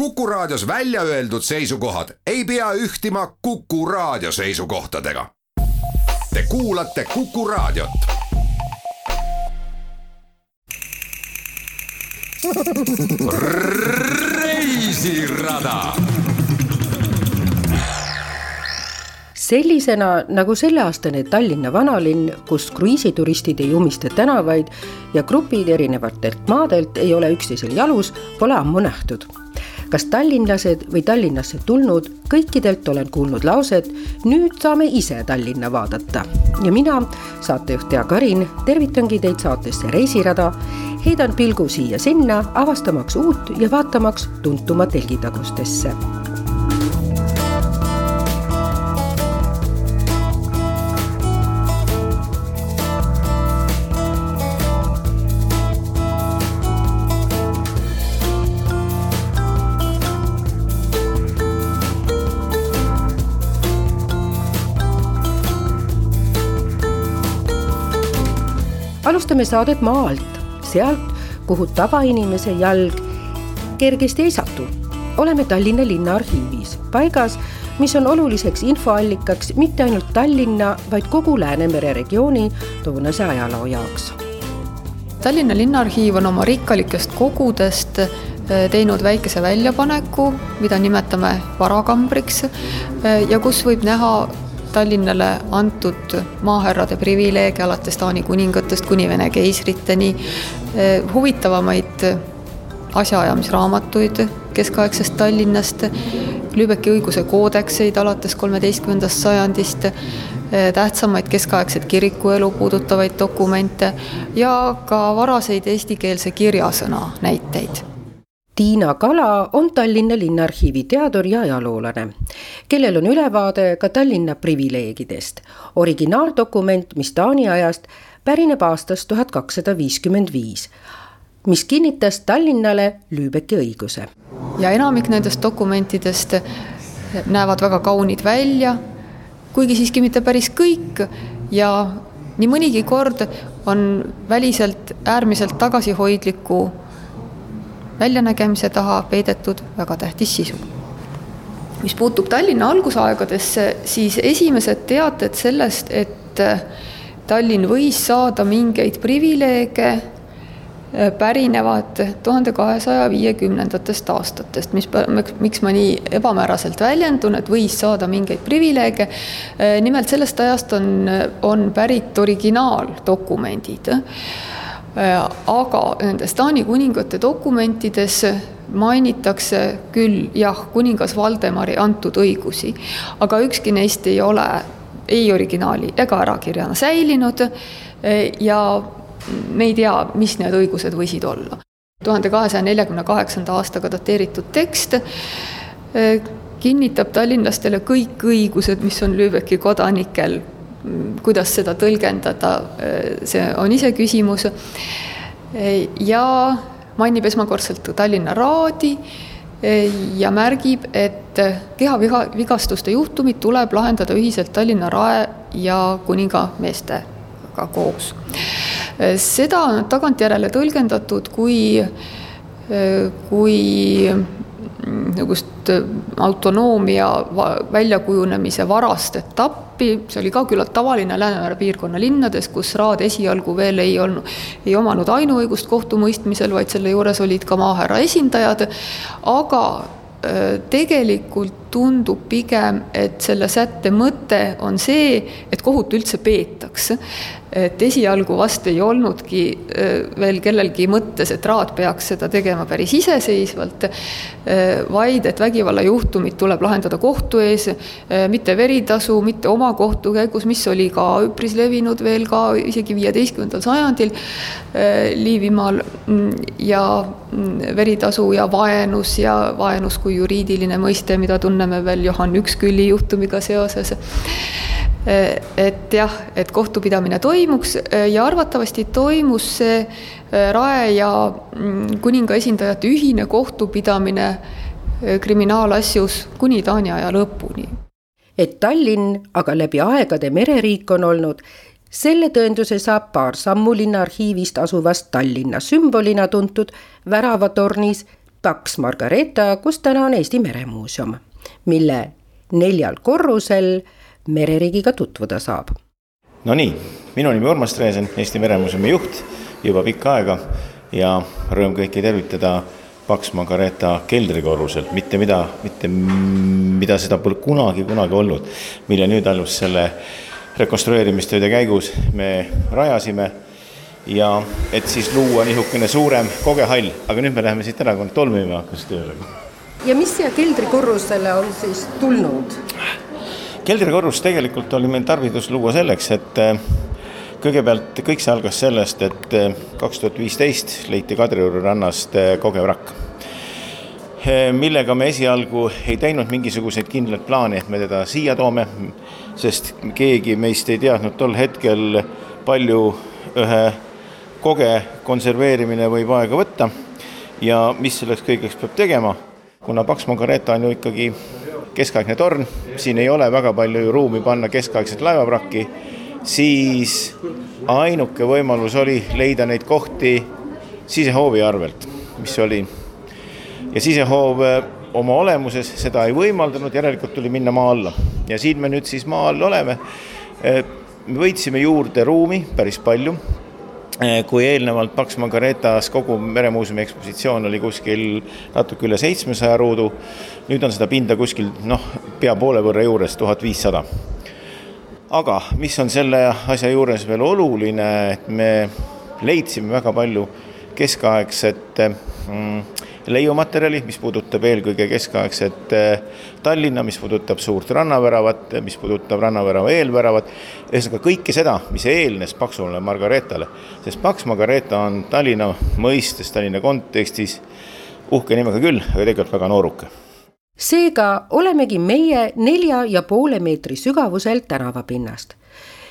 Kuku Raadios välja öeldud seisukohad ei pea ühtima Kuku Raadio seisukohtadega. Te kuulate Kuku Raadiot. reisirada sellisena nagu selleaastane Tallinna vanalinn, kus kruiisituristid ei umista tänavaid ja grupid erinevatelt maadelt ei ole üksteisel jalus, pole ammu nähtud. Kas tallinlased või Tallinnasse tulnud, kõikidelt olen kuulnud lauset, nüüd saame ise Tallinna vaadata. ja mina, saatejuht Jaak Arin, tervitangi teid saatesse Reisirada, heidan pilgu siia-sinna, avastamaks uut ja vaatamaks tuntuma telgitagustesse alustame saadet maa alt, sealt, kuhu tavainimese jalg kergesti ei satu. oleme Tallinna Linnaarhiivis, paigas, mis on oluliseks infoallikaks mitte ainult Tallinna, vaid kogu Läänemere regiooni toonase ajaloo jaoks. Tallinna Linnaarhiiv on oma rikkalikest kogudest eh, teinud väikese väljapaneku, mida nimetame varakambriks eh, ja kus võib näha Tallinnale antud maahärrade privileege alates Taani kuningatest kuni Vene keisriteni, eh, huvitavamaid asjaajamisraamatuid keskaegsest Tallinnast, Lübecki õiguse koodekseid alates kolmeteistkümnendast sajandist, eh, tähtsamaid keskaegset kirikuelu puudutavaid dokumente ja ka varaseid eestikeelse kirjasõna näiteid Tiina Kala on Tallinna Linnaarhiivi teadur ja ajaloolane, kellel on ülevaade ka Tallinna privileegidest. originaaldokument, mis Taani ajast pärineb aastast tuhat kakssada viiskümmend viis, mis kinnitas Tallinnale Lübecki õiguse. ja enamik nendest dokumentidest näevad väga kaunid välja, kuigi siiski mitte päris kõik ja nii mõnigi kord on väliselt äärmiselt tagasihoidliku väljanägemise taha peidetud väga tähtis sisu. mis puutub Tallinna algusaegadesse, siis esimesed teated sellest, et äh, Tallinn võis saada mingeid privileege, äh, pärinevad tuhande kahesaja viiekümnendatest aastatest, mis, miks ma nii ebamääraselt väljendun, et võis saada mingeid privileege. Äh, nimelt sellest ajast on, on pärit originaaldokumendid aga nendes Taani kuningate dokumentides mainitakse küll jah, kuningas Valdemari antud õigusi, aga ükski neist ei ole ei originaali ega ärakirjana säilinud äh, ja me ei tea, mis need õigused võisid olla. tuhande kahesaja neljakümne kaheksanda aastaga dateeritud tekst äh, kinnitab tallinlastele kõik õigused, mis on Lübecki kodanikel kuidas seda tõlgendada, see on iseküsimus. ja mainib esmakordselt Tallinna Raadi ja märgib, et kehaviga, vigastuste juhtumid tuleb lahendada ühiselt Tallinna Rae ja kuningameestega koos. seda on tagantjärele tõlgendatud kui, kui niisugust äh, autonoomia väljakujunemise varast etappi, see oli ka küllalt tavaline Läänemere piirkonna linnades, kus raad esialgu veel ei olnud, ei omanud ainuõigust kohtumõistmisel, vaid selle juures olid ka maahärra esindajad, aga äh, tegelikult tundub pigem, et selle sätte mõte on see, et kohut üldse peetakse. Et esialgu vast ei olnudki äh, veel kellelgi mõttes, et Raad peaks seda tegema päris iseseisvalt, äh, vaid et vägivallajuhtumid tuleb lahendada kohtu ees, äh, mitte veritasu, mitte oma kohtu käigus, mis oli ka üpris levinud veel ka isegi viieteistkümnendal sajandil Liivimaal. Mm, ja mm, veritasu ja vaenus ja vaenus kui juriidiline mõiste, mida tunneme veel Johann Ükskülli juhtumiga seoses Eh, et jah, et kohtupidamine toimuks eh, ja arvatavasti toimus see eh, Rae ja mm, kuninga esindajate ühine kohtupidamine kriminaalasjus kuni Taani aja lõpuni. et Tallinn aga läbi aegade mereriik on olnud, selle tõenduse saab paar sammu linnaarhiivist asuvast Tallinna sümbolina tuntud väravatornis Paks Margareeta, kus täna on Eesti Meremuuseum, mille neljal korrusel mereriigiga tutvuda saab. Nonii, minu nimi Urmas Treesen, Eesti Meremuuseumi juht juba pikka aega ja rõõm kõiki tervitada Paks Margareeta keldrikorruselt, mitte mida, mitte mida seda pole kunagi, kunagi olnud, mille nüüd alles selle rekonstrueerimistööde käigus me rajasime ja et siis luua niisugune suurem kogehall, aga nüüd me läheme siit ära, kui tolmima hakkas tööle. Ja mis siia keldrikorrusele on siis tulnud? keldrikorrus tegelikult oli meil tarvidus luua selleks, et eh, kõigepealt kõik see algas sellest, et eh, kaks tuhat viisteist leiti Kadrioru rannast eh, kogevrakk millega me esialgu ei teinud mingisuguseid kindlaid plaane, et me teda siia toome, sest keegi meist ei teadnud tol hetkel, palju ühe koge konserveerimine võib aega võtta ja mis selleks kõigeks peab tegema, kuna Paks Margareeta on ju ikkagi keskaegne torn, siin ei ole väga palju ju ruumi panna keskaegset laevavrakki, siis ainuke võimalus oli leida neid kohti sisehoovi arvelt, mis oli. Ja sisehoov eh, oma olemuses seda ei võimaldanud, järelikult tuli minna maa alla. Ja siin me nüüd siis maa all oleme. Me võitsime juurde ruumi päris palju kui eelnevalt Paks Margaretas kogu Meremuuseumi ekspositsioon oli kuskil natuke üle seitsmesaja ruudu, nüüd on seda pinda kuskil noh, pea poole võrra juures, tuhat viissada. aga mis on selle asja juures veel oluline, et me leidsime väga palju keskaegset mm, leiumaterjali, mis puudutab eelkõige keskaegset eh, Tallinna, mis puudutab suurt rannaväravat, mis puudutab rannavärava eelväravat, ühesõnaga kõike seda, mis eelnes Paksule Margaretale, sest Paks Margareta on Tallinna mõistes, Tallinna kontekstis uhke nimega küll, aga tegelikult väga nooruke. Seega olemegi meie nelja ja poole meetri sügavusel tänavapinnast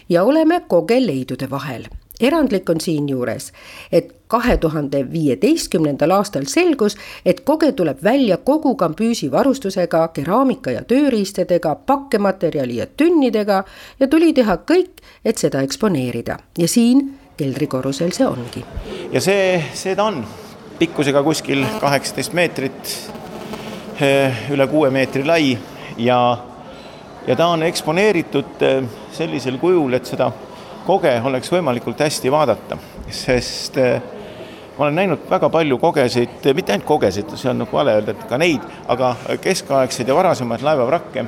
ja oleme kogeleidude vahel erandlik on siinjuures, et kahe tuhande viieteistkümnendal aastal selgus, et koge tuleb välja kogu kambüüsi varustusega, keraamika ja tööriistadega, pakkematerjali ja tünnidega ja tuli teha kõik, et seda eksponeerida ja siin keldrikorrusel see ongi. ja see, see ta on, pikkusega kuskil kaheksateist meetrit, eh, üle kuue meetri lai ja, ja ta on eksponeeritud eh, sellisel kujul, et seda koge oleks võimalikult hästi vaadata, sest eh, ma olen näinud väga palju kogesid, mitte ainult kogesid, see on nagu vale öelda, et ka neid, aga keskaegseid ja varasemaid laevavrakke,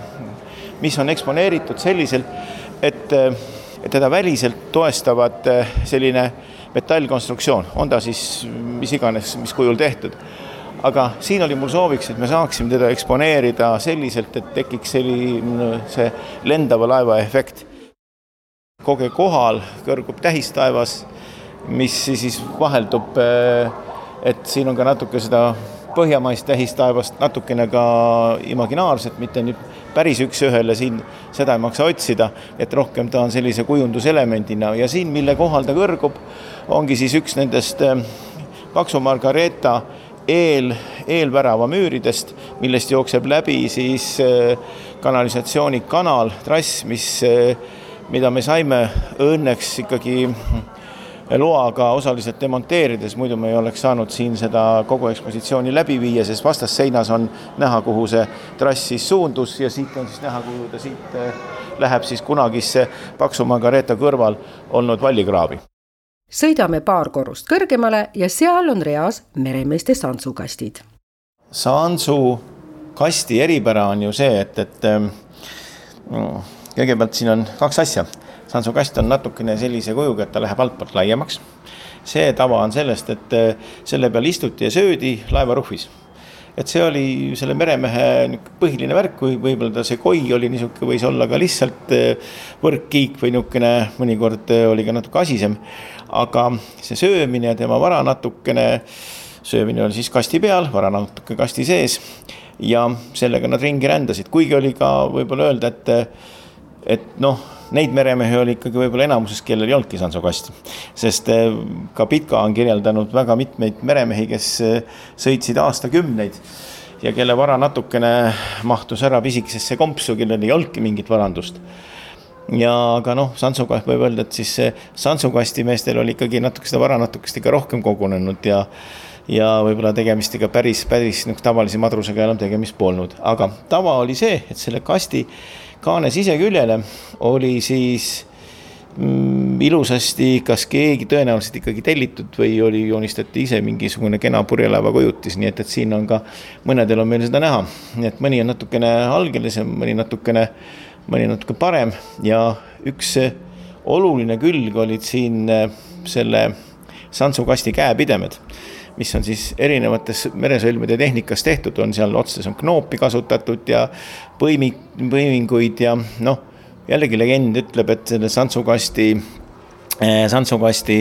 mis on eksponeeritud selliselt, et, eh, teda väliselt toestavad eh, selline metallkonstruktsioon, on ta siis mis iganes, mis kujul tehtud. aga siin oli mul sooviks, et me saaksime teda eksponeerida selliselt, et tekiks selline see lendava laeva efekt koge kohal kõrgub tähistaevas, mis siis vaheldub, eh, et siin on ka natuke seda põhjamaist tähistaevast, natukene ka imaginaarset, mitte nüüd päris üks-ühele siin seda ei maksa otsida, et rohkem ta on sellise kujunduselemendina. Ja siin, mille kohal ta kõrgub, ongi siis üks nendest eh, Paksu Margareeta eel, eelvärava müüridest, millest jookseb läbi siis eh, kanalisatsioonikanal, trass, mis mida me saime õnneks ikkagi loaga osaliselt demonteerides, muidu me ei oleks saanud siin seda kogu ekspositsiooni läbi viia, sest vastasseinas on näha, kuhu see trass siis suundus ja siit on siis näha, kuhu ta siit eh, läheb siis kunagisse Paksu Margareeta kõrval olnud vallikraavi. sõidame paar korrust kõrgemale ja seal on reas meremeeste santsukastid. Sansu kasti eripära on ju see, et, et no, kõigepealt siin on kaks asja. santsukast on natukene sellise kujuga, et ta läheb altpoolt laiemaks. see tava on sellest, et eh, selle peal istuti ja söödi laevaruhvis. et see oli selle meremehe põhiline värk, kui võib-olla ta see koi oli niisugune, võis olla ka lihtsalt eh, võrkkiik või niisugune, mõnikord eh, oli ka natuke asisem. aga see söömine ja tema vara natukene, söömine oli siis kasti peal, vara natuke kasti sees ja sellega nad ringi rändasid, kuigi oli ka võib-olla öelda, et et noh, neid meremehi oli ikkagi võib-olla enamuses, kellel ei olnudki sansokasti. sest eh, ka Pitka on kirjeldanud väga mitmeid meremehi, kes eh, sõitsid aastakümneid ja kelle vara natukene mahtus ära pisikesesse kompsu, kellel ei olnudki mingit varandust ja aga noh, Santsukast võib öelda, et siis Santsukasti meestel oli ikkagi natuke seda vara natukest ikka rohkem kogunenud ja ja võib-olla tegemist ega päris, päris nagu tavalise madrusega enam tegemist polnud, aga tava oli see, et selle kasti kaane siseküljele oli siis mm, ilusasti, kas keegi tõenäoliselt ikkagi tellitud või oli, joonistati ise mingisugune kena purjelaeva kujutis, nii et, et siin on ka, mõnedel on meil seda näha. nii et mõni on natukene algelisem, mõni natukene, mõni natuke parem ja üks oluline külg olid siin eh, selle santsukasti käepidemed mis on siis erinevates meresõlmede tehnikas tehtud, on seal otstes on knoopi kasutatud ja põimi, põiminguid ja noh jällegi legend ütleb, et selle santsukasti, eh, santsukasti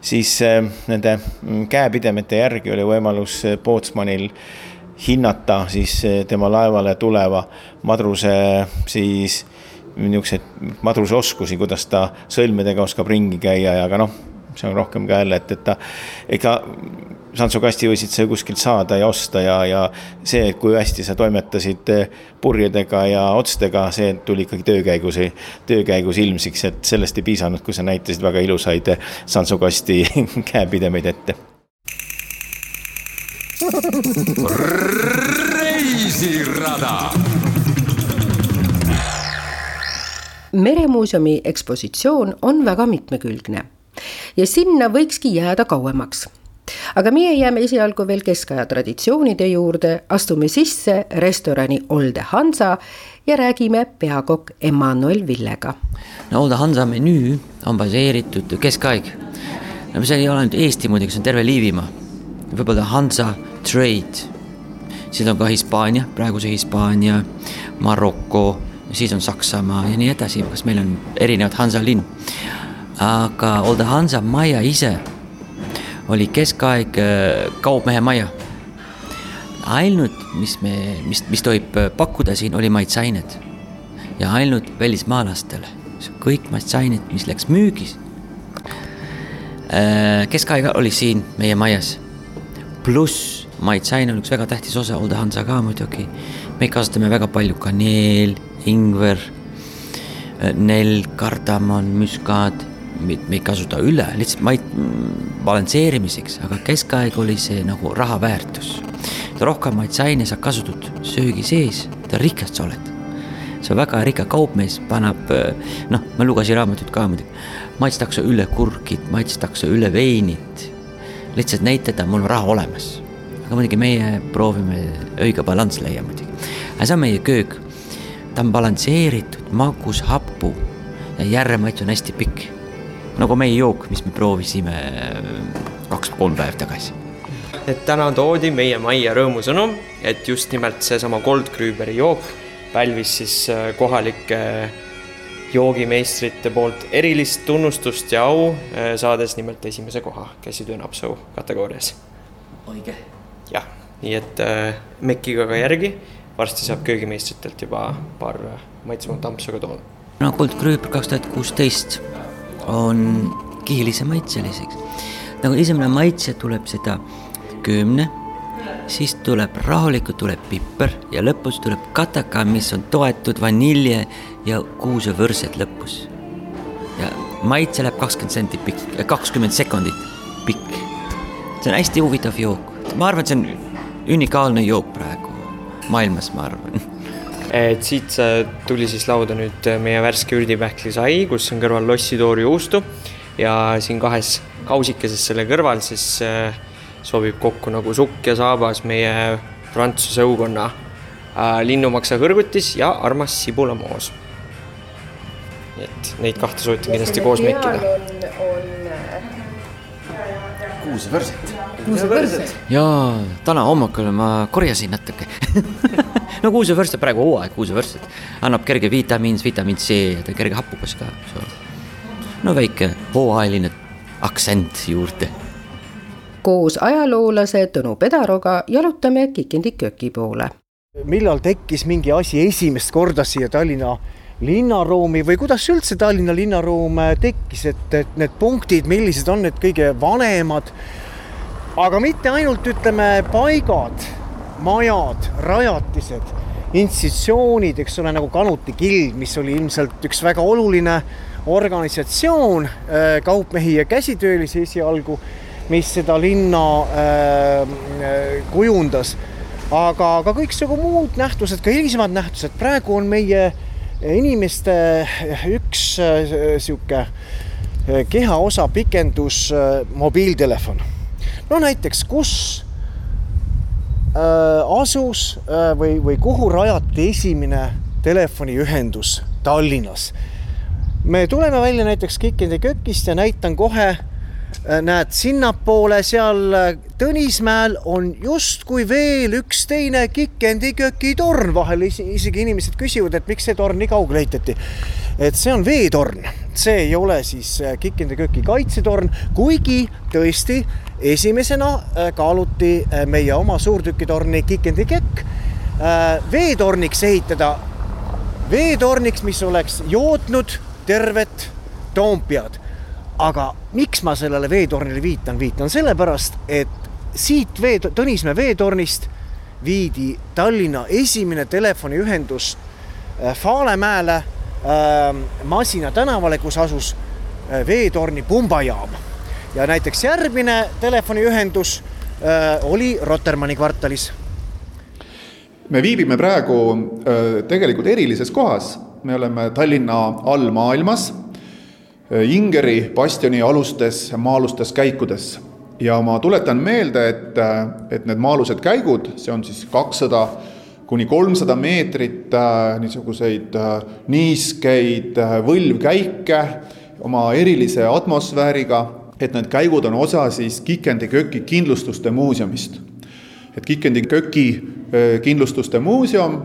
siis eh, nende mm, käepidemete järgi oli võimalus Pootsmanil eh, hinnata siis tema laevale tuleva madruse siis niisuguseid madruse oskusi, kuidas ta sõlmedega oskab ringi käia ja ka noh, see on rohkem ka jälle, et, et ta ega santsukasti võisid sa kuskilt saada ja osta ja, ja see, kui hästi sa toimetasid eh, purjedega ja otstega, see tuli ikkagi töö käigus, töö käigus ilmsiks, et sellest ei piisanud, kui sa näitasid väga ilusaid eh, santsukasti käepidemeid ette. reisirada meremuuseumi ekspositsioon on väga mitmekülgne ja sinna võikski jääda kauemaks aga meie jääme esialgu veel keskaja traditsioonide juurde, astume sisse restorani Olde Hansa ja räägime peakokk Emmanuel Villega. no Olde Hansa menüü on baseeritud keskaeg. no see ei ole ainult Eesti muidugi, see on terve Liivimaa. võib-olla Hansa Trade, siis on ka Hispaania, praeguse Hispaania, Maroko, siis on Saksamaa ja nii edasi, kas meil on erinevad Hansa linn. aga Olde Hansa maja ise oli keskaeg äh, kaupmehe maja. ainult, mis me, mis, mis tohib äh, pakkuda siin, oli maitseained ja ainult välismaalastele. kõik maitseained, mis läks müügis. Äh, keskaeg oli siin meie majas. pluss maitseaine on üks väga tähtis osa, Olde Hansa ka muidugi. me kasutame väga palju kaneel, ingver, nell, kardamon, müskaad me ei kasuta üle, lihtsalt mait-, balansseerimiseks, aga keskaeg oli see nagu raha väärtus. rohkem maitseaine sa kasutad söögi sees, mida rikas sa oled. see on väga rikka kaupmees, paneb, noh, ma lugesin raamatut ka muidugi, maitstakse üle kurgid, maitstakse üle veinid. lihtsalt näitada, mul on raha olemas. aga muidugi meie proovime õige balanss leia muidugi. aga see on meie köök. ta on balansseeritud, magus, happu ja järremaits on hästi pikk nagu meie jook, mis me proovisime äh, kaks-kolm päeva tagasi. et täna toodi meie majja rõõmusõnum, et just nimelt seesama Goldgrüberi jook pälvis siis äh, kohalike joogimeistrite poolt erilist tunnustust ja au, äh, saades nimelt esimese koha käsitöö napsu kategoorias. õige. jah, nii et Mekiga ka järgi, varsti saab köögimeistritelt juba paar maitsvamat ampsu ka toodud. no Goldgrüber kaks tuhat kuusteist on kihilise maitseliseks. nagu esimene maitse tuleb seda köömne, siis tuleb rahulikult tuleb piper ja lõpus tuleb kataka, mis on toetud vanilje ja kuusevõrsed lõpus. ja maitse läheb kakskümmend senti pikk, äh, kakskümmend sekundit pikk. see on hästi huvitav jook, ma arvan, et see on unikaalne jook praegu maailmas, ma arvan et siit tuli siis lauda nüüd meie värske ürdipähkli sai, kus on kõrval lossitoor juustu ja siin kahes kausikeses selle kõrval siis äh, sobib kokku nagu sukk ja saabas meie prantsuse õukonna äh, linnumaksa kõrgutis ja armas sibulamoos. nii et neid kahte soovitan kindlasti koos mekkida. kuusevõrset. Kuusevõrset. jaa, täna hommikul ma korjasin natuke no kuusevõrst on praegu hooaeg, kuusevõrst, annab kerge vitamiin, vitamiin C ja ta kerge happukas ka. no väike hooajaline aktsent juurde. koos ajaloolase Tõnu Pedaroga jalutame Kikindi kööki poole. millal tekkis mingi asi esimest korda siia Tallinna linnaruumi või kuidas üldse Tallinna linnaruum tekkis, et, et need punktid, millised on need kõige vanemad, aga mitte ainult ütleme paigad majad, rajatised, institutsioonid, eks ole, nagu Kanuti Gild, mis oli ilmselt üks väga oluline organisatsioon, äh, kaupmehi ja käsitöölisi esialgu, mis seda linna äh, kujundas. aga ka kõiksugu muud nähtused, ka hilisemad nähtused, praegu on meie inimeste üks sihuke kehaosa pikendus mobiiltelefon. No näiteks, kus asus või, või kuhu rajati esimene telefoniühendus Tallinnas? Me tuleme välja näiteks Kikendi kökist ja näitan kohe, äh, näed, sinnapoole seal äh, Tõnismäel on justkui veel üks teine Kikendi köki torn, vahel. Isegi inimesed küsivad, et miks see torn nii kaugele ehitati. et see on veetorn, see ei ole siis äh, Kikendi köki kaitsetorn, kuigi tõesti esimesena kaaluti meie oma suurtükitorni Kikendi kökk veetorniks ehitada veetorniks, mis oleks jootnud tervet Toompead. aga miks ma sellele veetornile viitan, viitan sellepärast, et siit vee, Tõnismäe veetornist viidi Tallinna esimene telefoniühendus äh, Faalemäele äh, Masina tänavale, kus asus äh, veetorni pumbajaam. Ja näiteks järgmine telefoniühendus äh, oli Rotermanni kvartalis. me viibime praegu äh, tegelikult erilises kohas. Me oleme Tallinna allmaailmas Ingeri bastioni alustes maa-alustes käikudes. Ja ma tuletan meelde, et, et need maa-alused käigud, see on siis kakssada kuni kolmsada meetrit äh, niisuguseid äh, niiskeid äh, võlvkäike oma erilise atmosfääriga, et need käigud on osa siis Kikendi köki kindlustuste muuseumist. et Kikendi köki kindlustuste muuseum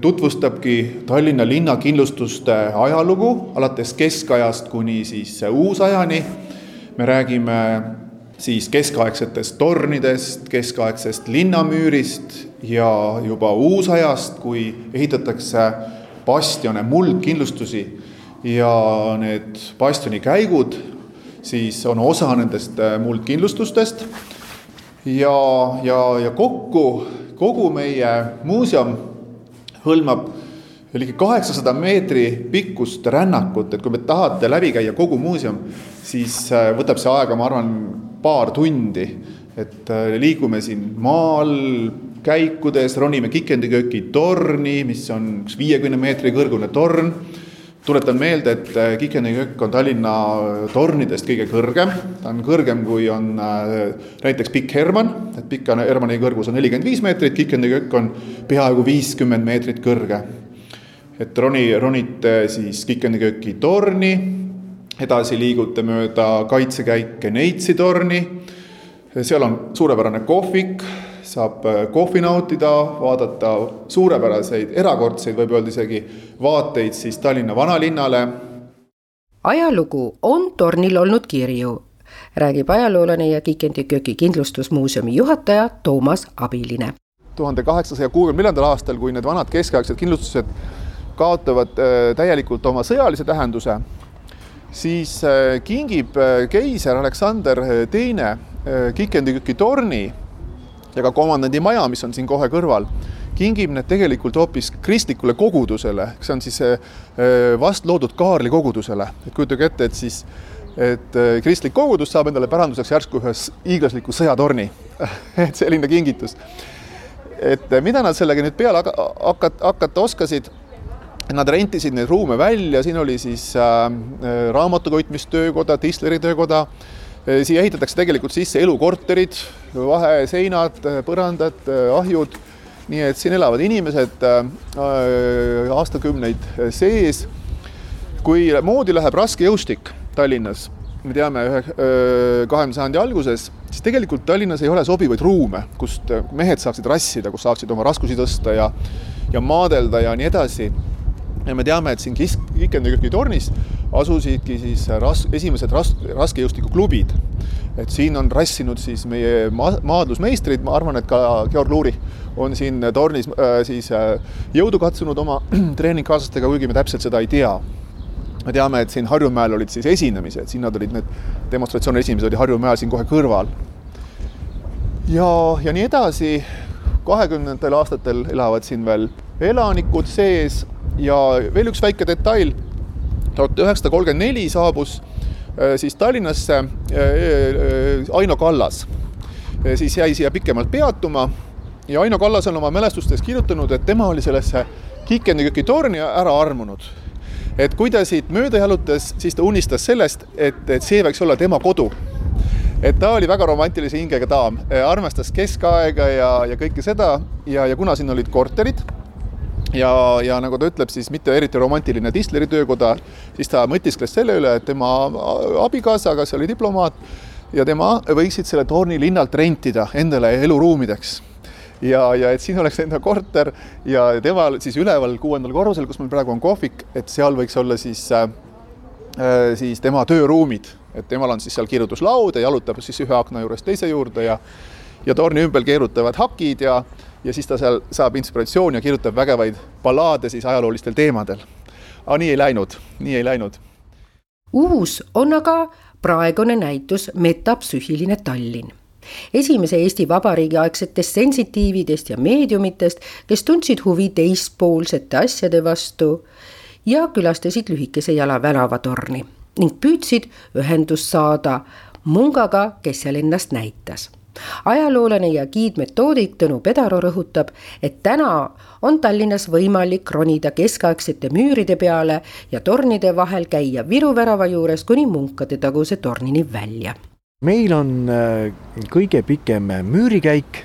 tutvustabki Tallinna linna kindlustuste ajalugu alates keskajast kuni siis uusajani. me räägime siis keskaegsetest tornidest, keskaegsest linnamüürist ja juba uusajast, kui ehitatakse bastione, muldkindlustusi ja need bastioni käigud siis on osa nendest muldkindlustustest. ja, ja, ja kokku, kogu meie muuseum hõlmab ligi kaheksasada meetri pikkust rännakut, et kui te tahate läbi käia kogu muuseum, siis äh, võtab see aega, ma arvan, paar tundi. et äh, liigume siin maa all käikudes, ronime Kikendikööki torni, mis on üks viiekümne meetri kõrgune torn tuletan meelde, et äh, Kikendikökk on Tallinna tornidest kõige kõrgem, ta on kõrgem, kui on näiteks Pikk Hermann, et Pika Hermanni kõrgus on nelikümmend viis meetrit, Kikendikökk on peaaegu viiskümmend meetrit kõrge. Et roni, ronite siis Kikendiköki torni, edasi liigute mööda kaitsekäike Neitsi torni, seal on suurepärane kohvik, saab äh, kohvi nautida, vaadata suurepäraseid, erakordseid, võib öelda isegi, vaateid siis Tallinna vanalinnale. ajalugu on tornil olnud kirju, räägib ajaloolane ja Kikendi köögi kindlustusmuuseumi juhataja Toomas Abiline. tuhande kaheksasaja kuuekümne neljandal aastal, kui need vanad keskaegsed kindlustused kaotavad äh, täielikult oma sõjalise tähenduse, siis äh, kingib keiser Aleksander Teine Kikendiküki torni ja ka komandandi maja, mis on siin kohe kõrval, kingib need tegelikult hoopis kristlikule kogudusele, see on siis vast loodud Kaarli kogudusele, et kujutage ette, et siis et kristlik kogudus saab endale päranduseks järsku ühes hiiglasliku sõjatorni. Et selline kingitus. et mida nad sellega nüüd peale hakata, hakata oskasid? Nad rentisid neid ruume välja, siin oli siis äh, raamatukoitmistöökoda, Tisleri töökoda, äh, siia ehitatakse tegelikult sisse elukorterid, vaheseinad, põrandad, ahjud, nii et siin elavad inimesed äh, aastakümneid sees. kui moodi läheb raske jõustik Tallinnas, me teame ühe, kahekümnenda sajandi alguses, siis tegelikult Tallinnas ei ole sobivaid ruume, kust mehed saaksid rassida, kus saaksid oma raskusi tõsta ja ja maadelda ja nii edasi ja me teame, et siin Kis-, Kikendiköki tornis asusidki siis ras-, esimesed ras-, raskejõustikuklubid. et siin on rassinud siis meie ma-, maadlusmeistrid, ma arvan, et ka Georg Luuri on siin tornis äh, siis äh, jõudu katsunud oma treeningkaaslastega, kuigi me täpselt seda ei tea. me teame, et siin Harjumäel olid siis esinemised, siin nad olid need demonstratsiooni esimesed oli Harjumäel siin kohe kõrval. ja, ja nii edasi, kahekümnendatel aastatel elavad siin veel elanikud sees ja veel üks väike detail, tuhat üheksasada kolmkümmend neli saabus siis Tallinnasse Aino Kallas siis jäi siia pikemalt peatuma ja Aino Kallas on oma mälestustes kirjutanud, et tema oli sellesse Kiikendiköki torni ära armunud. et kui ta siit mööda jalutas, siis ta unistas sellest, et, et see võiks olla tema kodu. et ta oli väga romantilise hingega daam, armastas keskaega ja, ja kõike seda ja, ja kuna siin olid korterid ja, ja nagu ta ütleb, siis mitte eriti romantiline Tisleri töökoda, siis ta mõtiskles selle üle, et tema abikaasa, kes oli diplomaat, ja tema võiksid selle torni linnalt rentida endale eluruumideks. Ja, ja et siin oleks enda korter ja temal siis üleval kuuendal korrusel, kus meil praegu on kohvik, et seal võiks olla siis äh, äh, siis tema tööruumid, et temal on siis seal kirjutuslaud ja jalutab siis ühe akna juurest teise juurde ja ja torni ümber keerutavad hakid ja ja siis ta seal saab inspiratsiooni ja kirjutab vägevaid ballaade siis ajaloolistel teemadel. aga nii ei läinud, nii ei läinud. uus on aga praegune näitus Metapsüühiline Tallinn esimese Eesti Vabariigi aegsetest sensitiividest ja meediumitest, kes tundsid huvi teispoolsete asjade vastu ja külastasid lühikese jala väravatorni ning püüdsid ühendust saada mungaga, kes seal ennast näitas ajaloolane ja giidmetoodik Tõnu Pedaro rõhutab, et täna on Tallinnas võimalik ronida keskaegsete müüride peale ja tornide vahel käia Viru värava juures kuni Munkade taguse tornini välja. meil on äh, kõige pikem müürikäik,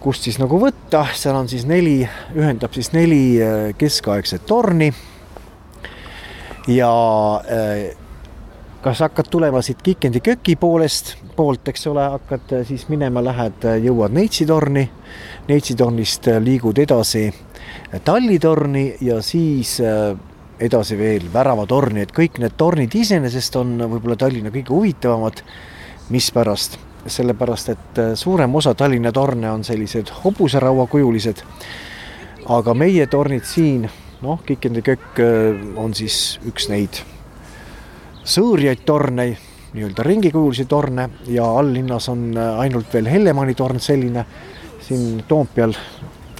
kust siis nagu võtta, seal on siis neli, ühendab siis neli äh, keskaegset torni. Ja äh, kas hakkad tulema siit Kikendi köki poolest, poolt, eks ole, hakkad äh, siis minema, lähed, äh, jõuad Neitsitorni, Neitsitornist äh, liigud edasi Tallitorni ja siis edasi veel Väravatorni, et kõik need tornid iseenesest on võib-olla Tallinna kõige huvitavamad. mispärast? sellepärast, et suurem osa Tallinna torne on sellised hobusarauakujulised. aga meie tornid siin, noh, Kikendi kökk on siis üks neid sõõrjaid torne, nii-öelda ringikujulisi torne ja alllinnas on äh, ainult veel Hellemanni torn selline. siin Toompeal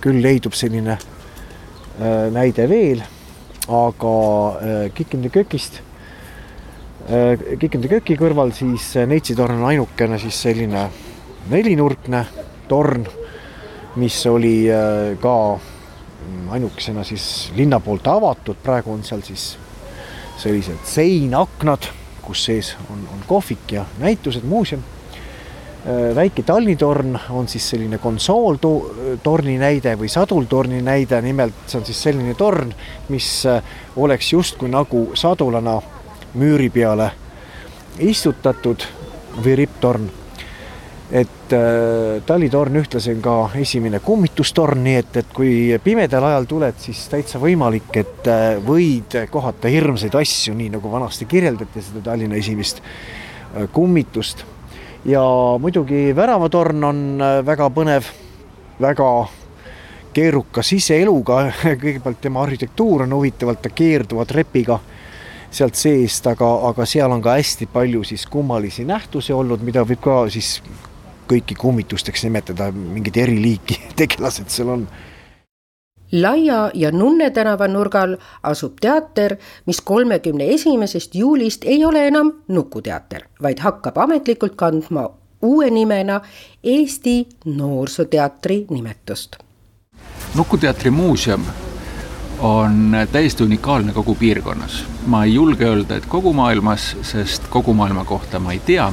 küll leidub selline äh, näide veel, aga äh, Kikindi kökist, Kikindi köki kõrval siis Neitsi torn on ainukene siis selline nelinurkne torn, mis oli ka ainukesena siis linna poolt avatud, praegu on seal siis sellised seinaknad, kus sees on, on kohvik ja näitused, muuseum. Äh, väike talnitorn on siis selline konsooltorni näide või sadultorni näide, nimelt see on siis selline torn, mis äh, oleks justkui nagu sadulana müüri peale istutatud või ripptorn et äh, talitorn ühtlasi on ka esimene kummitustorn, nii et, et kui pimedal ajal tuled, siis täitsa võimalik, et äh, võid kohata hirmsaid asju, nii nagu vanasti kirjeldati seda Tallinna esimest äh, kummitust. ja muidugi väravatorn on väga põnev, väga keeruka siseeluga, kõigepealt tema arhitektuur on huvitavalt, ta keerduva trepiga sealt seest, aga, aga seal on ka hästi palju siis kummalisi nähtusi olnud, mida võib ka siis kõiki kummitusteks nimetada, mingid eriliiki tegelased seal on. Laia ja Nunne tänava nurgal asub teater, mis kolmekümne esimesest juulist ei ole enam Nukuteater, vaid hakkab ametlikult kandma uue nimena Eesti Noorsooteatri nimetust. nukuteatri muuseum on täiesti unikaalne kogu piirkonnas. ma ei julge öelda, et kogu maailmas, sest kogu maailma kohta ma ei tea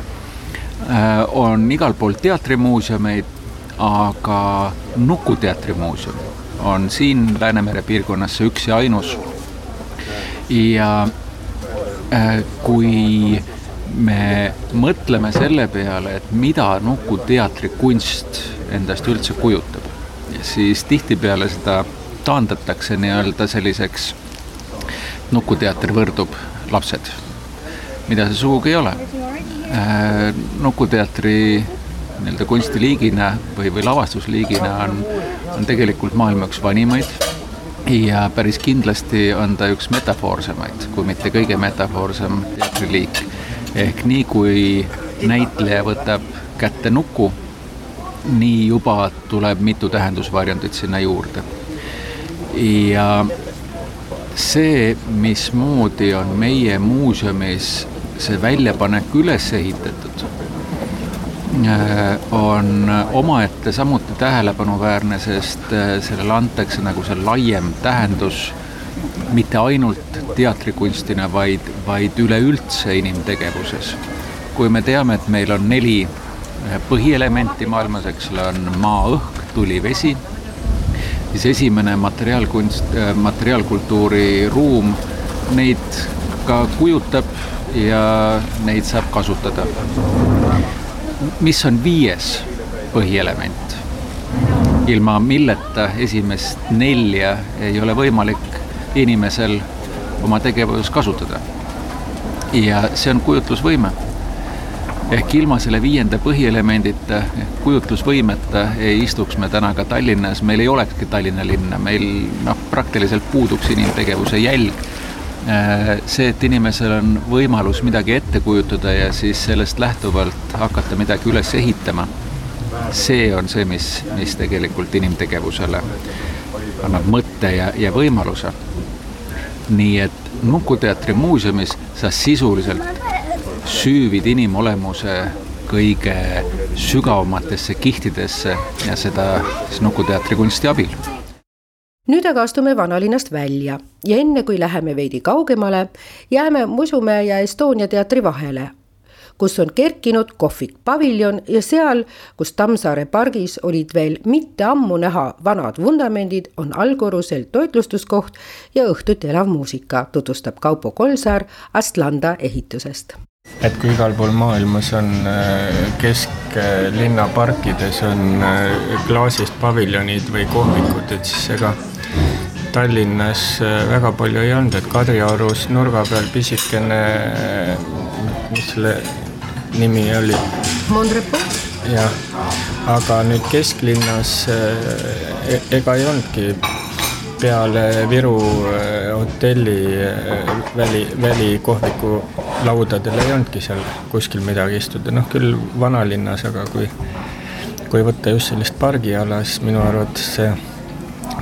on igal pool teatrimuuseumeid, aga Nukuteatrimuuseum on siin Läänemere piirkonnas see üks ja ainus. ja äh, kui me mõtleme selle peale, et mida Nukuteatri kunst endast üldse kujutab, siis tihtipeale seda taandatakse nii-öelda selliseks, Nukuteater võrdub lapsed, mida see sugugi ei ole Äh, nukuteatri nii-öelda kunstiliigina või, või lavastusliigina on, on tegelikult maailma üks vanimaid ja päris kindlasti on ta üks metafoorsemaid, kui mitte kõige metafoorsem teatriliik. ehk nii kui näitleja võtab kätte nuku, nii juba tuleb mitu tähendusvarjundit sinna juurde. ja see, mismoodi on meie muuseumis see väljapanek üles ehitatud on omaette samuti tähelepanuväärne, sest sellele antakse nagu see laiem tähendus mitte ainult teatrikunstina, vaid, vaid üleüldse inimtegevuses. kui me teame, et meil on neli põhielementi maailmas, eks ole, on maa, õhk, tuli, vesi, siis esimene materiaalkunst, materiaalkultuuri ruum neid ka kujutab ja neid saab kasutada. mis on viies põhielement? ilma milleta esimest nelja ei ole võimalik inimesel oma tegevuses kasutada. ja see on kujutlusvõime. ehk ilma selle viienda põhielemendita, kujutlusvõimeta ei istuks me täna ka Tallinnas, meil ei olekski Tallinna linna, meil noh, praktiliselt puuduks inimtegevuse jälg see, et inimesel on võimalus midagi ette kujutada ja siis sellest lähtuvalt hakata midagi üles ehitama, see on see, mis, mis tegelikult inimtegevusele annab mõtte ja, ja võimaluse nii et Nuku teatri muuseumis sa sisuliselt süüvid inimolemuse kõige sügavamatesse kihtidesse ja seda siis Nuku teatri kunsti abil. Nüüd aga astume vanalinnast välja. Ja enne kui läheme veidi kaugemale, jääme Musumäe ja Estonia teatri vahele kus on kerkinud kohvik Paviljon ja seal, kus Tammsaare pargis olid veel mitte ammu näha vanad vundamendid, on allkorrusel toitlustuskoht ja õhtuti elav muusika, tutvustab Kaupo Kolsaar Astlanda ehitusest et kui igal pool maailmas on äh, kesklinna parkides on äh, klaasist paviljonid või kohvikud, et siis ega Tallinnas äh, väga palju ei olnud, et Kadriorus nurga peal pisikene, mis selle nimi oli. Mondrepo? jah, aga nüüd kesklinnas e-, ega ei olnudki peale Viru eh, hotelli eh, väli, välikohviku laudadel ei olnudki seal kuskil midagi istuda, noh küll vanalinnas, aga kui, kui võtta just sellist pargiala, siis minu arvates see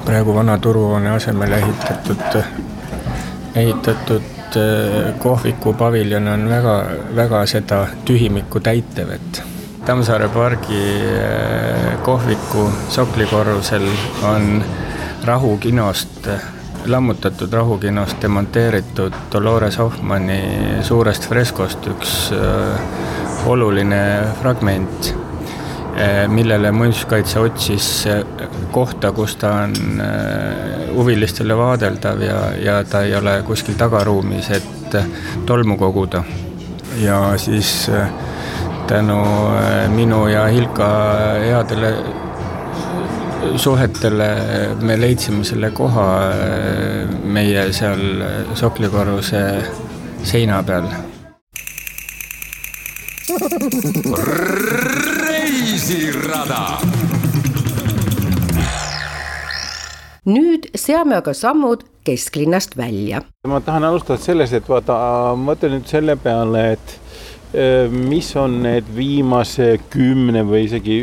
praegu vana turuhoone asemele ehitatud, ehitatud äh, kohviku paviljon on väga, väga seda tühimikku täitev, et Tammsaare pargi äh, kohviku soklikorrusel on Rahu kinost, lammutatud Rahu kinost demonteeritud Dolores Hoffmanni suurest freskost üks äh, oluline fragment Eh, millele muinsuskaitse otsis eh, kohta, kus ta on huvilistele vaadeldav ja, ja ta ei ole kuskil tagaruumis, et tolmu koguda. ja siis tänu minu ja Hilka headele suhetele me leidsime selle koha meie seal soklikorruse seina peal reisirada. nüüd seame aga sammud kesklinnast välja. ma tahan alustada sellest, et vaata, mõtle nüüd selle peale, et mis on need viimase kümne või isegi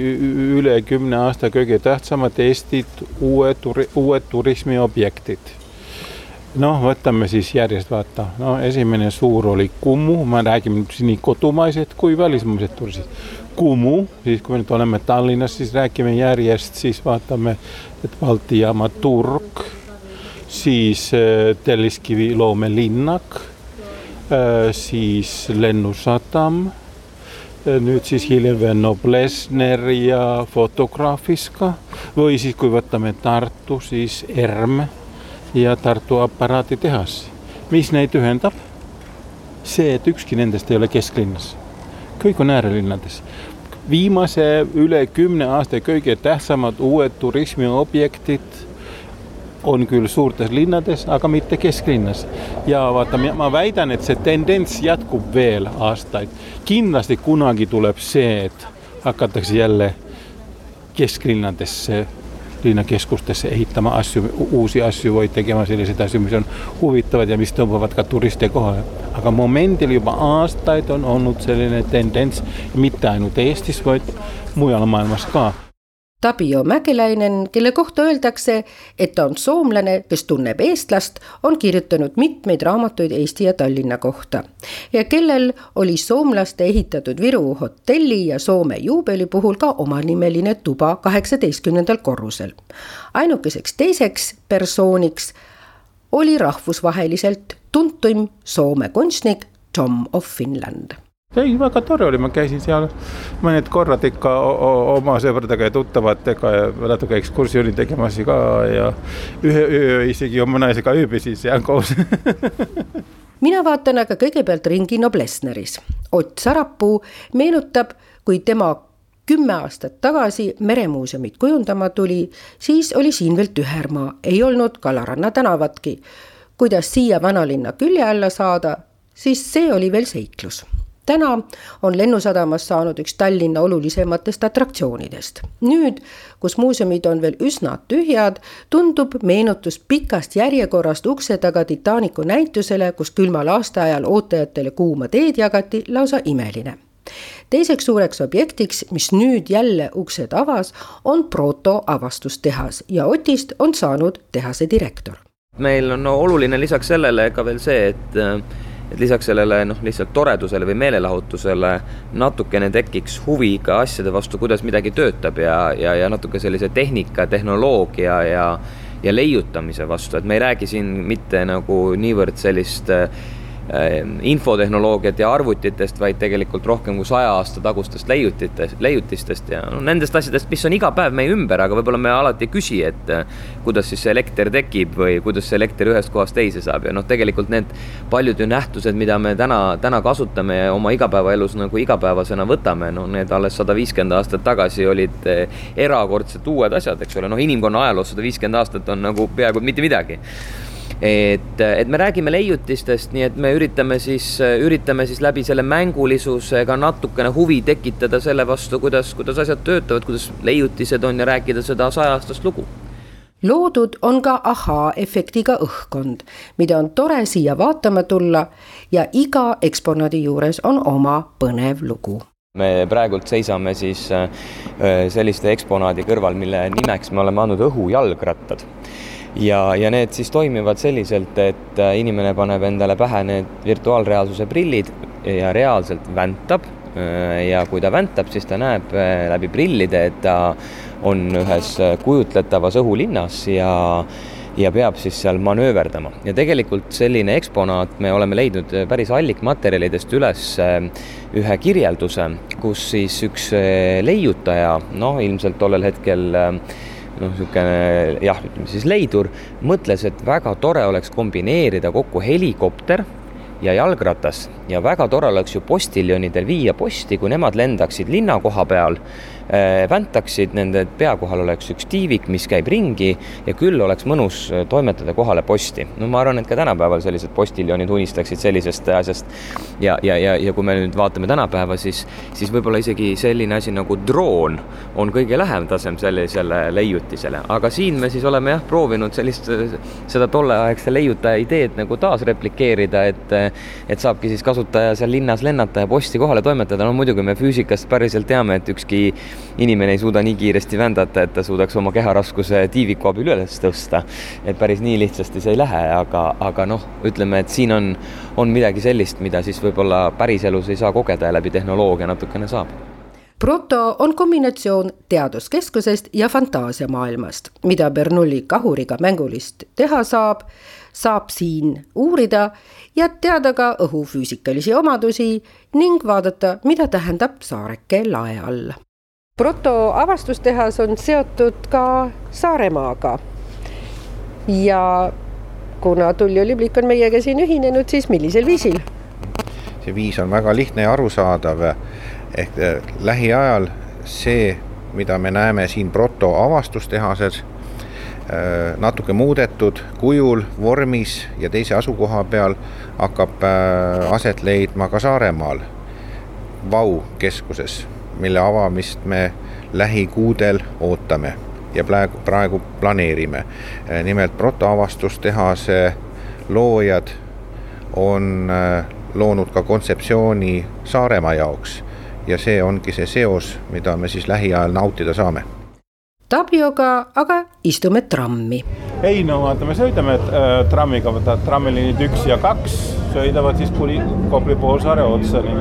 üle kümne aasta kõige tähtsamad Eestit uued, uued turismiobjektid? Noh, võtame siis järjest vaata, no esimene suur oli Kumu, ma räägin nii kodumaised kui välismaised turistid. Kumu, siis kui me nüüd oleme Tallinnas, siis räägime järjest, siis vaatame, et Balti jaama turg, siis äh, Telliskivi loomelinnak, siis lennusadam, äh, nüüd siis hiljem veel Noblessner ja Fotograafiska või siis, kui võtame Tartu, siis ERM ja Tartu aparaaditehas. mis neid ühendab? see, et ükski nendest ei ole kesklinnas. kõik on äärelinnades. viimase üle kümne aasta kõige tähtsamad uued turismiobjektid on küll suurtes linnades, aga mitte kesklinnas. ja vaata, ma väidan, et see tendents jätkub veel aastaid. kindlasti kunagi tuleb see, et hakatakse jälle kesklinnadesse linnakeskustesse ehitama asju, uusi asju või tegema selliseid asju, mis on huvitavad ja mis tõmbavad ka turiste kohale. aga momendil juba aastaid on olnud selline tendents, mitte ainult Eestis, vaid mujal maailmas ka. Tapio Mäkeläinen, kelle kohta öeldakse, et ta on soomlane, kes tunneb eestlast, on kirjutanud mitmeid raamatuid Eesti ja Tallinna kohta ja kellel oli soomlaste ehitatud Viru hotelli ja Soome juubeli puhul ka omanimeline tuba kaheksateistkümnendal korrusel. ainukeseks teiseks persooniks oli rahvusvaheliselt tuntuim Soome kunstnik Tom of Finland ei, väga tore oli, ma käisin seal mõned korrad ikka oma sõpradega ja tuttavatega ja natuke ekskursiooni tegemas ka ja ühe öö isegi oma naisega ööbisin seal koos mina vaatan aga kõigepealt ringi Noblessneris. Ott Sarapuu meenutab, kui tema kümme aastat tagasi Meremuuseumit kujundama tuli, siis oli siin veel tühermaa, ei olnud Kalaranna tänavatki. kuidas siia vanalinna külje alla saada, siis see oli veel seiklus täna on Lennusadamas saanud üks Tallinna olulisematest atraktsioonidest. nüüd, kus muuseumid on veel üsna tühjad, tundub meenutus pikast järjekorrast ukse taga Titanicu näitusele, kus külmal aastaajal ootajatele kuuma teed jagati, lausa imeline teiseks suureks objektiks, mis nüüd jälle uksed avas, on Proto avastustehas ja Otist on saanud tehase direktor. meil on no, oluline lisaks sellele ka veel see, et et lisaks sellele noh, lihtsalt toredusele või meelelahutusele natukene tekiks huvi ka asjade vastu, kuidas midagi töötab ja, ja, ja natuke sellise tehnika, tehnoloogia ja ja leiutamise vastu, et me ei räägi siin mitte nagu niivõrd sellist äh, infotehnoloogiat ja arvutitest, vaid tegelikult rohkem kui saja aasta tagustest leiutitest, leiutistest ja no, nendest asjadest, mis on iga päev meie ümber, aga võib-olla me alati ei küsi, et äh, kuidas siis elekter tekib või kuidas see elekter ühest kohast teise saab. Ja noh, tegelikult need paljud ju nähtused, mida me täna, täna kasutame ja oma igapäevaelus nagu igapäevasena võtame, no need alles sada viiskümmend aastat tagasi olid äh, erakordselt uued asjad, eks ole, noh, inimkonna ajaloos sada viiskümmend aastat on nagu peaaegu mitte midagi et, et me räägime leiutistest, nii et me üritame siis, üritame siis läbi selle mängulisusega natukene huvi tekitada selle vastu, kuidas, kuidas asjad töötavad, kuidas leiutised on ja rääkida seda saja-aastast lugu. Loodud on ka ahaa-efektiga õhkkond, mida on tore siia vaatama tulla ja iga eksponaadi juures on oma põnev lugu. Me praegult seisame siis äh, selliste eksponaadi kõrval, mille nimeks me oleme andnud õhujalgrattad ja, ja need siis toimivad selliselt, et äh, inimene paneb endale pähe need virtuaalreaalsuse prillid ja reaalselt väntab. Äh, ja kui ta väntab, siis ta näeb äh, läbi prillide, et ta on ühes kujutletavas õhulinnas ja ja peab siis seal manööverdama ja tegelikult selline eksponaat me oleme leidnud päris allikmaterjalidest üles ühe kirjelduse, kus siis üks leiutaja, noh, ilmselt tollel hetkel noh, niisugune jah, ütleme siis leidur, mõtles, et väga tore oleks kombineerida kokku helikopter ja jalgratas ja väga tore oleks ju postiljonidel viia posti, kui nemad lendaksid linna koha peal väntaksid, nende pea kohal oleks üks tiivik, mis käib ringi ja küll oleks mõnus äh, toimetada kohale posti. no ma arvan, et ka tänapäeval sellised postiljonid unistaksid sellisest asjast. ja, ja, ja, ja kui me nüüd vaatame tänapäeva, siis, siis võib-olla isegi selline asi nagu droon on kõige lähedasem sellisele leiutisele, aga siin me siis oleme jah, proovinud sellist, seda tolleaegse leiutaja ideed nagu taas replikeerida, et et saabki siis kasutaja seal linnas lennata ja posti kohale toimetada, no muidugi me füüsikast päriselt teame, et ükski inimene ei suuda nii kiiresti vändata, et ta suudaks oma keharaskuse tiiviku abil üles tõsta. et päris nii lihtsasti see ei lähe, aga, aga noh, ütleme, et siin on, on midagi sellist, mida siis võib-olla päriselus ei saa kogeda ja läbi tehnoloogia natukene saab. Proto on kombinatsioon teaduskeskusest ja fantaasiamaailmast, mida Bernoulli kahuriga mängulist teha saab, saab siin uurida ja teada ka õhufüüsikalisi omadusi ning vaadata, mida tähendab saareke lae all proto avastustehas on seotud ka Saaremaaga. ja kuna Tullio Liblik on meiega siin ühinenud, siis millisel viisil? see viis on väga lihtne ja arusaadav. ehk eh, lähiajal see, mida me näeme siin proto avastustehases, eh, natuke muudetud kujul, vormis ja teise asukoha peal hakkab eh, aset leidma ka Saaremaal, Vau keskuses mille avamist me lähikuudel ootame ja praegu, praegu planeerime. nimelt protoavastustehase loojad on äh, loonud ka kontseptsiooni Saaremaa jaoks ja see ongi see seos, mida me siis lähiajal nautida saame Tapioga aga istume trammi. ei no vaata, me sõidame äh, trammiga, vaata trammiliinid üks ja kaks sõidavad siis kuni Kopli poolsaare otsani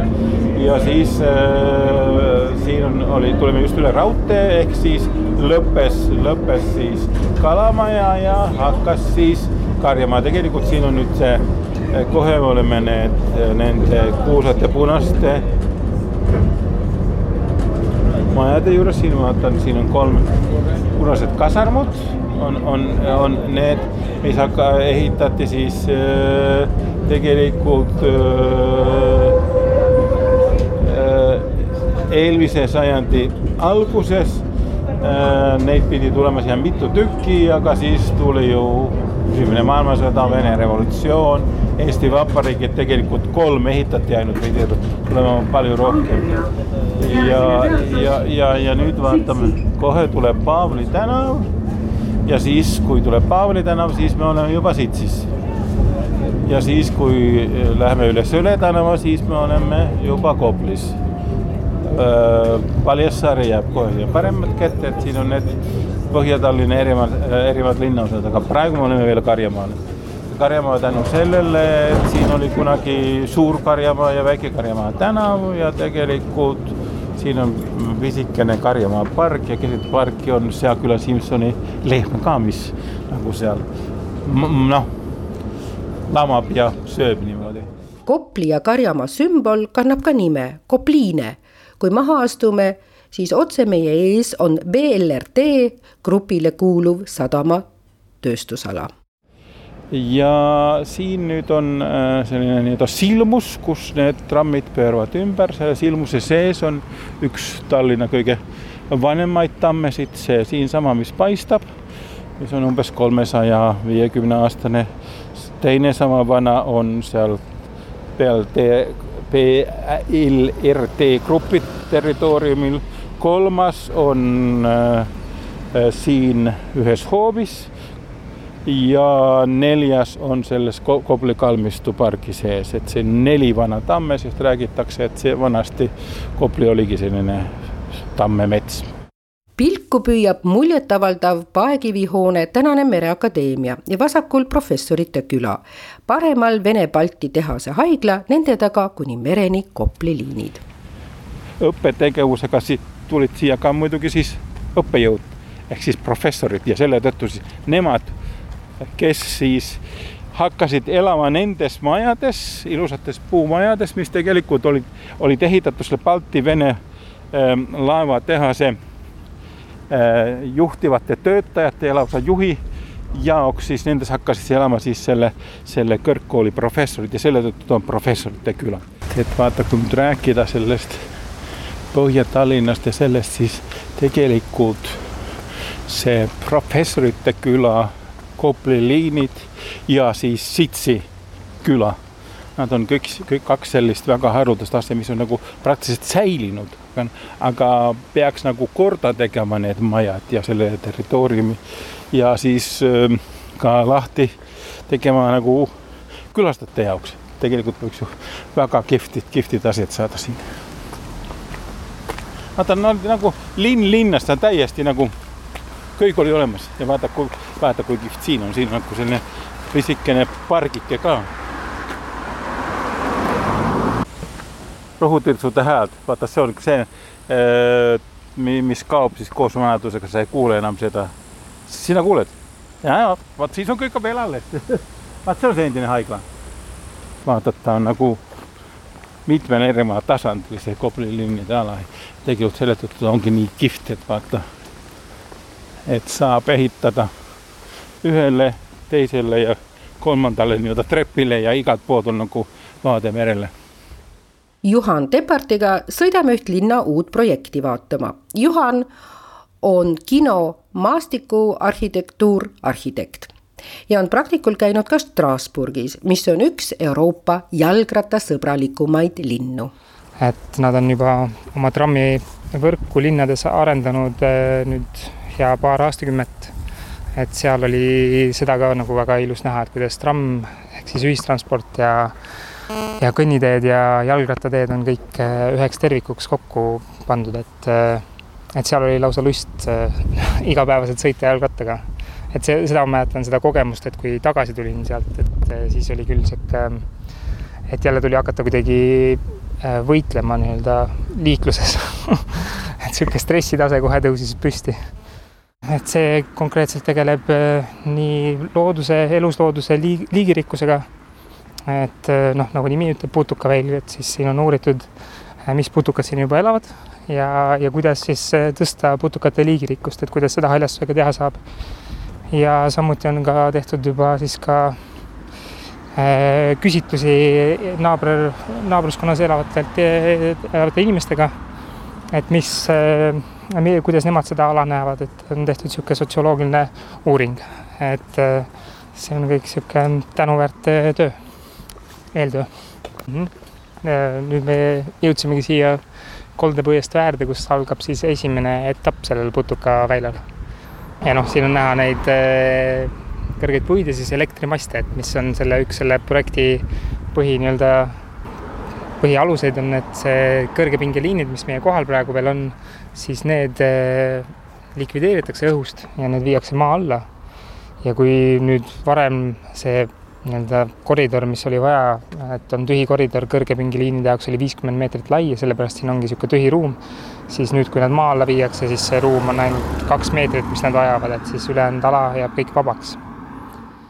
ja siis äh, siin on, oli, tulime just üle raudtee ehk siis lõppes, lõppes siis Kalamaja ja hakkas siis Karjamaa, tegelikult siin on nüüd see, kohe oleme need, nende kuulsate punaste majade juures, siin vaatan, siin on kolm punased kasarmud, on, on, on need, mis hakka, ehitati siis äh, tegelikult äh, äh, eelmise sajandi alguses. Neid pidi tulema siia mitu tükki, aga siis tuli ju esimene maailmasõda, Vene revolutsioon, Eesti Vabariik, et tegelikult kolm ehitati ainult, pidi tulema palju rohkem. ja, ja, ja, ja nüüd vaatame, kohe tuleb Paavli tänav. ja siis, kui tuleb Paavli tänav, siis me oleme juba Sitsis. ja siis, kui läheme üle Sõle tänava, siis me oleme juba Koplis. Paljassaare jääb kohe paremat kätte, et siin on need Põhja-Tallinna erinevad, erinevad linnaosad, aga praegu me oleme veel Karjamaal. Karjamaa tänu sellele, et siin oli kunagi Suur-Karjamaa ja Väike-Karjamaa tänav ja tegelikult siin on pisikene Karjamaa park ja keset parki on Seaküla Simsoni lehm ka, mis nagu seal noh, lamab ja sööb niimoodi. Kopli ja Karjamaa sümbol kannab ka nime Kopliine. kui maha astume siis otse meie ees on BLRT grupile kuuluv sadama tööstusala. Ja siin nüüd on äh, selline nii-öelda silmus, kus need trammid pööravad ümber, selle silmuse sees on üks Tallinna kõige vanemaid tammesid, see siinsama, mis paistab, mis on umbes kolmesaja viiekümne aastane. teine sama vana on seal peal PLRT grupi territooriumil kolmas on äh, siin ühes hoovis ja neljas on selles Kopli kalmistu pargi sees, et see neli vana tamme, sest räägitakse, et see vanasti Kopli oligi selline tammemets. pilku püüab muljetavaldav paekivihoone tänane Mereakadeemia ja vasakul professorite küla. paremal Vene-Balti tehase haigla, nende taga kuni mereni Kopli liinid. õppetegevusega siit tulid siia ka muidugi siis õppejõud ehk siis professorid ja selle tõttu siis nemad, kes siis hakkasid elama nendes majades, ilusates puumajades, mis tegelikult olid, olid ehitatud selle Balti-Vene äh, laevatehase äh, juhtivate töötajate ja lausa juhi jaoks, siis nendes hakkasid elama siis selle, selle kõrgkooli professorid ja selle tõttu on professorite küla. et vaata, kui nüüd rääkida sellest Põhja-Tallinnast ja sellest siis tegelikult see professorite küla, Kopli liinid ja siis Sitsi küla. Nad on kõik, kõik kaks sellist väga haruldast asja, mis on nagu praktiliselt säilinud, aga peaks nagu korda tegema need majad ja selle territooriumi ja siis äh, ka lahti tegema nagu külastajate jaoks. tegelikult võiks ju väga kihvtid, kihvtid asjad saada siin vaata no, nagu linn linnas, ta täiesti nagu, kõik oli olemas ja vaata, kui, vaata, kui kihvt siin on, siin on nagu selline pisikene pargike ka. rohutirtsute hääl, vaata, see on see, mis kaob siis koos vanadusega, sa ei kuule enam seda. sina kuuled? ja, ja vaat siis on kõik veel alles vaat see on see endine haigla. vaata, ta on nagu mitmel erineval tasandil see Kopli linnide ala. tegelikult selle tõttu ongi nii kihvt, et vaata, et saab ehitada ühele, teisele ja kolmandale nii-öelda trepile ja igalt poolt on nagu vaade merele. Juhan Tepartiga sõidame üht linna uut projekti vaatama. Juhan on kino maastikuarhitektuur arhitekt ja on praktikul käinud ka Strasbourgis, mis on üks Euroopa jalgrattasõbralikumaid linnu. et nad on juba oma trammivõrku linnades arendanud eh, nüüd hea paar aastakümmet. et seal oli seda ka nagu väga ilus näha, et kuidas tramm ehk siis ühistransport ja ja kõnniteed ja jalgrattateed on kõik eh, üheks tervikuks kokku pandud, et eh, et seal oli lausa lust igapäevaselt sõita jalgrattaga. Et see, seda ma mäletan, seda kogemust, et kui tagasi tulin sealt, et siis oli küll sihuke, et jälle tuli hakata kuidagi võitlema nii-öelda liikluses et sihuke stressitase kohe tõusis püsti et see konkreetselt tegeleb nii looduse, eluslooduse liig, liigirikkusega et eh, noh, nagu nimi ütleb, putukaväil, et siis siin on uuritud, eh, mis putukad siin juba elavad ja, ja kuidas siis eh, tõsta putukate liigirikkust, et kuidas seda haljastusega teha saab. Ja samuti on ka tehtud juba siis ka äh, küsitlusi naaber, naabruskonnas elavatelt, elavate inimestega, et mis äh,, kuidas nemad seda ala näevad, et on tehtud niisugune sotsioloogiline uuring, et äh, see on kõik niisugune tänuväärt töö eeltöö mm. -hmm. nüüd me jõudsimegi siia koldepõiest väärde, kus algab siis esimene etapp sellel putukaväljal. Ja noh, siin on näha neid äh, kõrgeid puid ja siis elektrimaste, et mis on selle üks selle projekti põhi nii-öelda, põhialuseid on, et see kõrgepingeliinid, mis meie kohal praegu veel on, siis need äh, likvideeritakse õhust ja need viiakse maa alla. ja kui nüüd varem see nii-öelda koridor, mis oli vaja, et on tühi koridor kõrgepingeliinide jaoks oli viiskümmend meetrit lai ja sellepärast siin ongi niisugune tühi ruum, siis nüüd, kui nad maa alla viiakse, siis see ruum on ainult kaks meetrit, mis nad vajavad, et siis ülejäänud ala jääb kõik vabaks.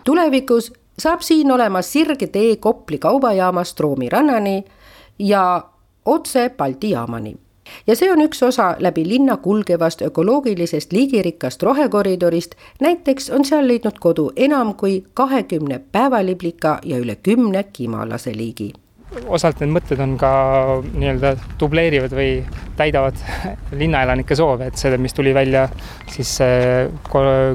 tulevikus saab siin olema sirge tee Kopli kaubajaamast Roomi rannani ja otse Balti jaamani ja see on üks osa läbi linna kulgevast ökoloogilisest liigirikkast rohekoridorist. näiteks on seal leidnud kodu enam kui kahekümne päevaliblika ja üle kümne kimalaseliigi osalt need mõtted on ka nii-öelda dubleerivad või täidavad linnaelanike soove, et see, mis tuli välja siis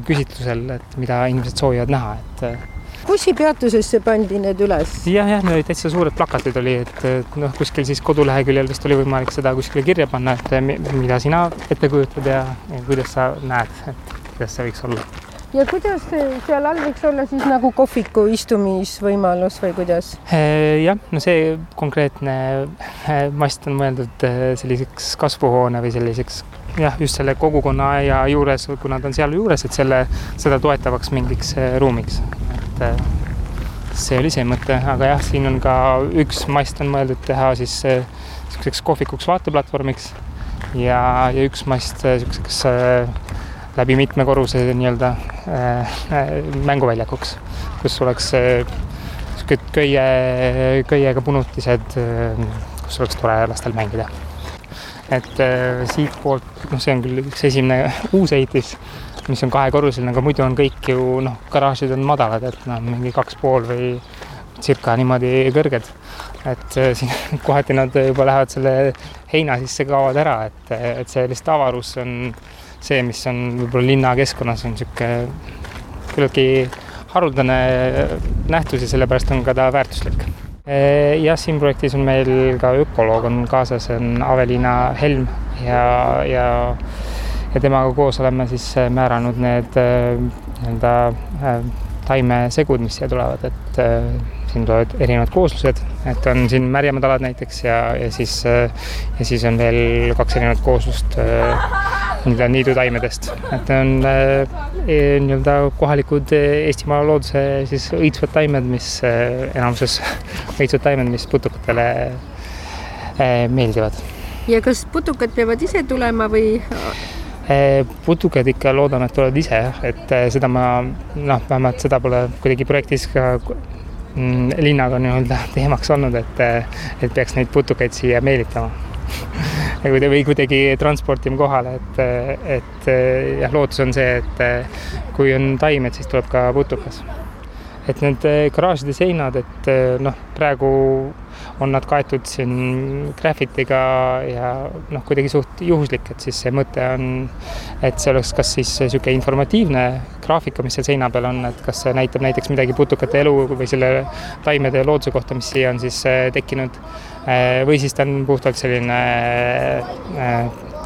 küsitlusel, et mida inimesed soovivad näha, et bussipeatusesse pandi need üles? jah, jah, need olid täitsa suured plakatid oli, et, noh, kuskil siis koduleheküljel vist oli võimalik seda kuskile kirja panna, et mida sina ette kujutad ja, ja kuidas sa näed, et kuidas see võiks olla ja kuidas seal all võiks olla siis nagu kohviku istumisvõimalus või kuidas? Äh, jah, no see konkreetne äh, mast on mõeldud äh, selliseks kasvuhoone või selliseks jah, just selle kogukonnaaia juures, kuna ta on sealjuures, et selle, seda toetavaks mingiks ruumiks et see oli see mõte, aga jah, siin on ka üks mast on mõeldud teha siis niisuguseks äh, kohvikuks vaateplatvormiks ja, ja üks mast niisuguseks äh, läbi mitme korruse nii-öelda mänguväljakuks, kus oleks niisugused köie, köiega punutised, kus oleks tore lastel mängida. et siitpoolt, noh, see on küll üks esimene uus ehitis mis on kahekorruseline, aga muidu on kõik ju noh, garaažid on madalad, et noh, mingi kaks pool või circa niimoodi kõrged. et äh, siin kohati nad juba lähevad selle heina sisse, kaovad ära, et, et see lihtsalt avarus on see, mis on võib-olla linnakeskkonnas on niisugune küllaltki haruldane nähtus ja sellepärast on ka ta väärtuslik. Äh, jah, siin projektis on meil ka ökoloog on kaasas, on Aveliina Helm ja, ja ja temaga koos oleme siis äh, määranud need äh, nii-öelda äh, taimesegud, mis siia tulevad, et siin tulevad erinevad kooslused, et on siin märjemad alad näiteks ja, ja siis, ja siis on veel kaks erinevat kooslust nii-öelda niidutaimedest, et on e, nii-öelda kohalikud Eestimaa looduse siis õitsuvad taimed, mis enamuses õitsuvad taimed, mis putukatele meeldivad. ja kas putukad peavad ise tulema või putukad ikka loodame, et tulevad ise et eh, seda ma noh, vähemalt seda pole kuidagi projektis ka mm, linnaga nii-öelda teemaks olnud, et, eh, et peaks neid putukaid siia meelitama või kuidagi transportima kohale, et, et jah, lootus on see, et kui on taim, et siis tuleb ka putukas. Et need garaažide seinad, et noh, praegu on nad kaetud siin graffitiga ja noh, kuidagi suht juhuslik, et siis see mõte on, et see oleks kas siis niisugune informatiivne graafika, mis seal seina peal on, et kas see näitab näiteks midagi putukate elu või selle taimede ja looduse kohta, mis siia on siis äh, tekkinud. Või siis ta on puhtalt selline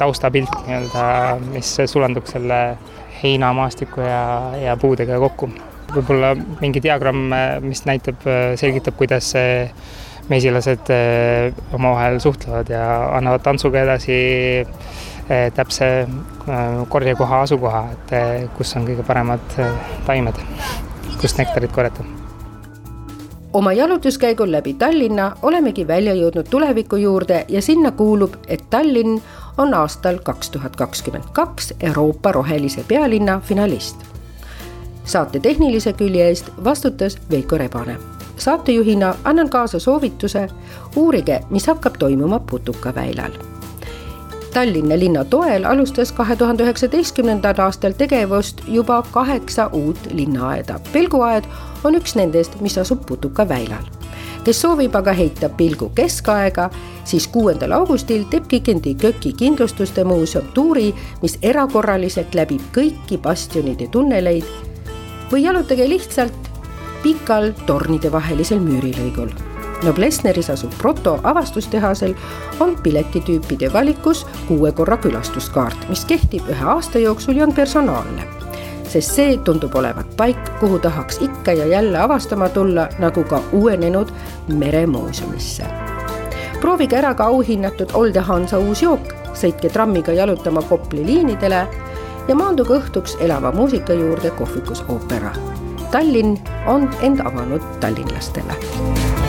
taustapilt nii-öelda, mis sulandub selle heinamaastiku ja, ja puudega kokku võib-olla mingi diagramm, mis näitab, selgitab, kuidas see mesilased omavahel suhtlevad ja annavad tantsuga edasi täpse korjekoha asukoha, et kus on kõige paremad taimed, kust nektarit korjata oma jalutuskäigul läbi Tallinna olemegi välja jõudnud tuleviku juurde ja sinna kuulub, et Tallinn on aastal kaks tuhat kakskümmend kaks Euroopa rohelise pealinna finalist. Saate tehnilise külje eest vastutas Veiko Rebane. saatejuhina annan kaasa soovituse, uurige, mis hakkab toimuma Putukaväilal Tallinna linna toel alustas kahe tuhande üheksateistkümnendal aastal tegevust juba kaheksa uut linnaaeda. pelguaed on üks nendest, mis asub Putuka väilal. kes soovib aga heita pilgu keskaega, siis kuuendal augustil teeb Kikendi Köki kindlustuste muuseum tuuri, mis erakorraliselt läbib kõiki bastionide tunneleid või jalutage lihtsalt pikal tornide vahelisel müürilõigul Noblessneris asub Proto avastustehasel on piletitüüpide valikus kuue korra külastuskaart, mis kehtib ühe aasta jooksul ja on personaalne. sest see tundub olevat paik, kuhu tahaks ikka ja jälle avastama tulla, nagu ka uuenenud meremuuseumisse. proovige ära ka auhinnatud Olde Hansa uus jook, sõitke trammiga jalutama Kopli liinidele ja maanduge õhtuks elava muusika juurde kohvikus oopera. Tallinn on end avanud tallinlastele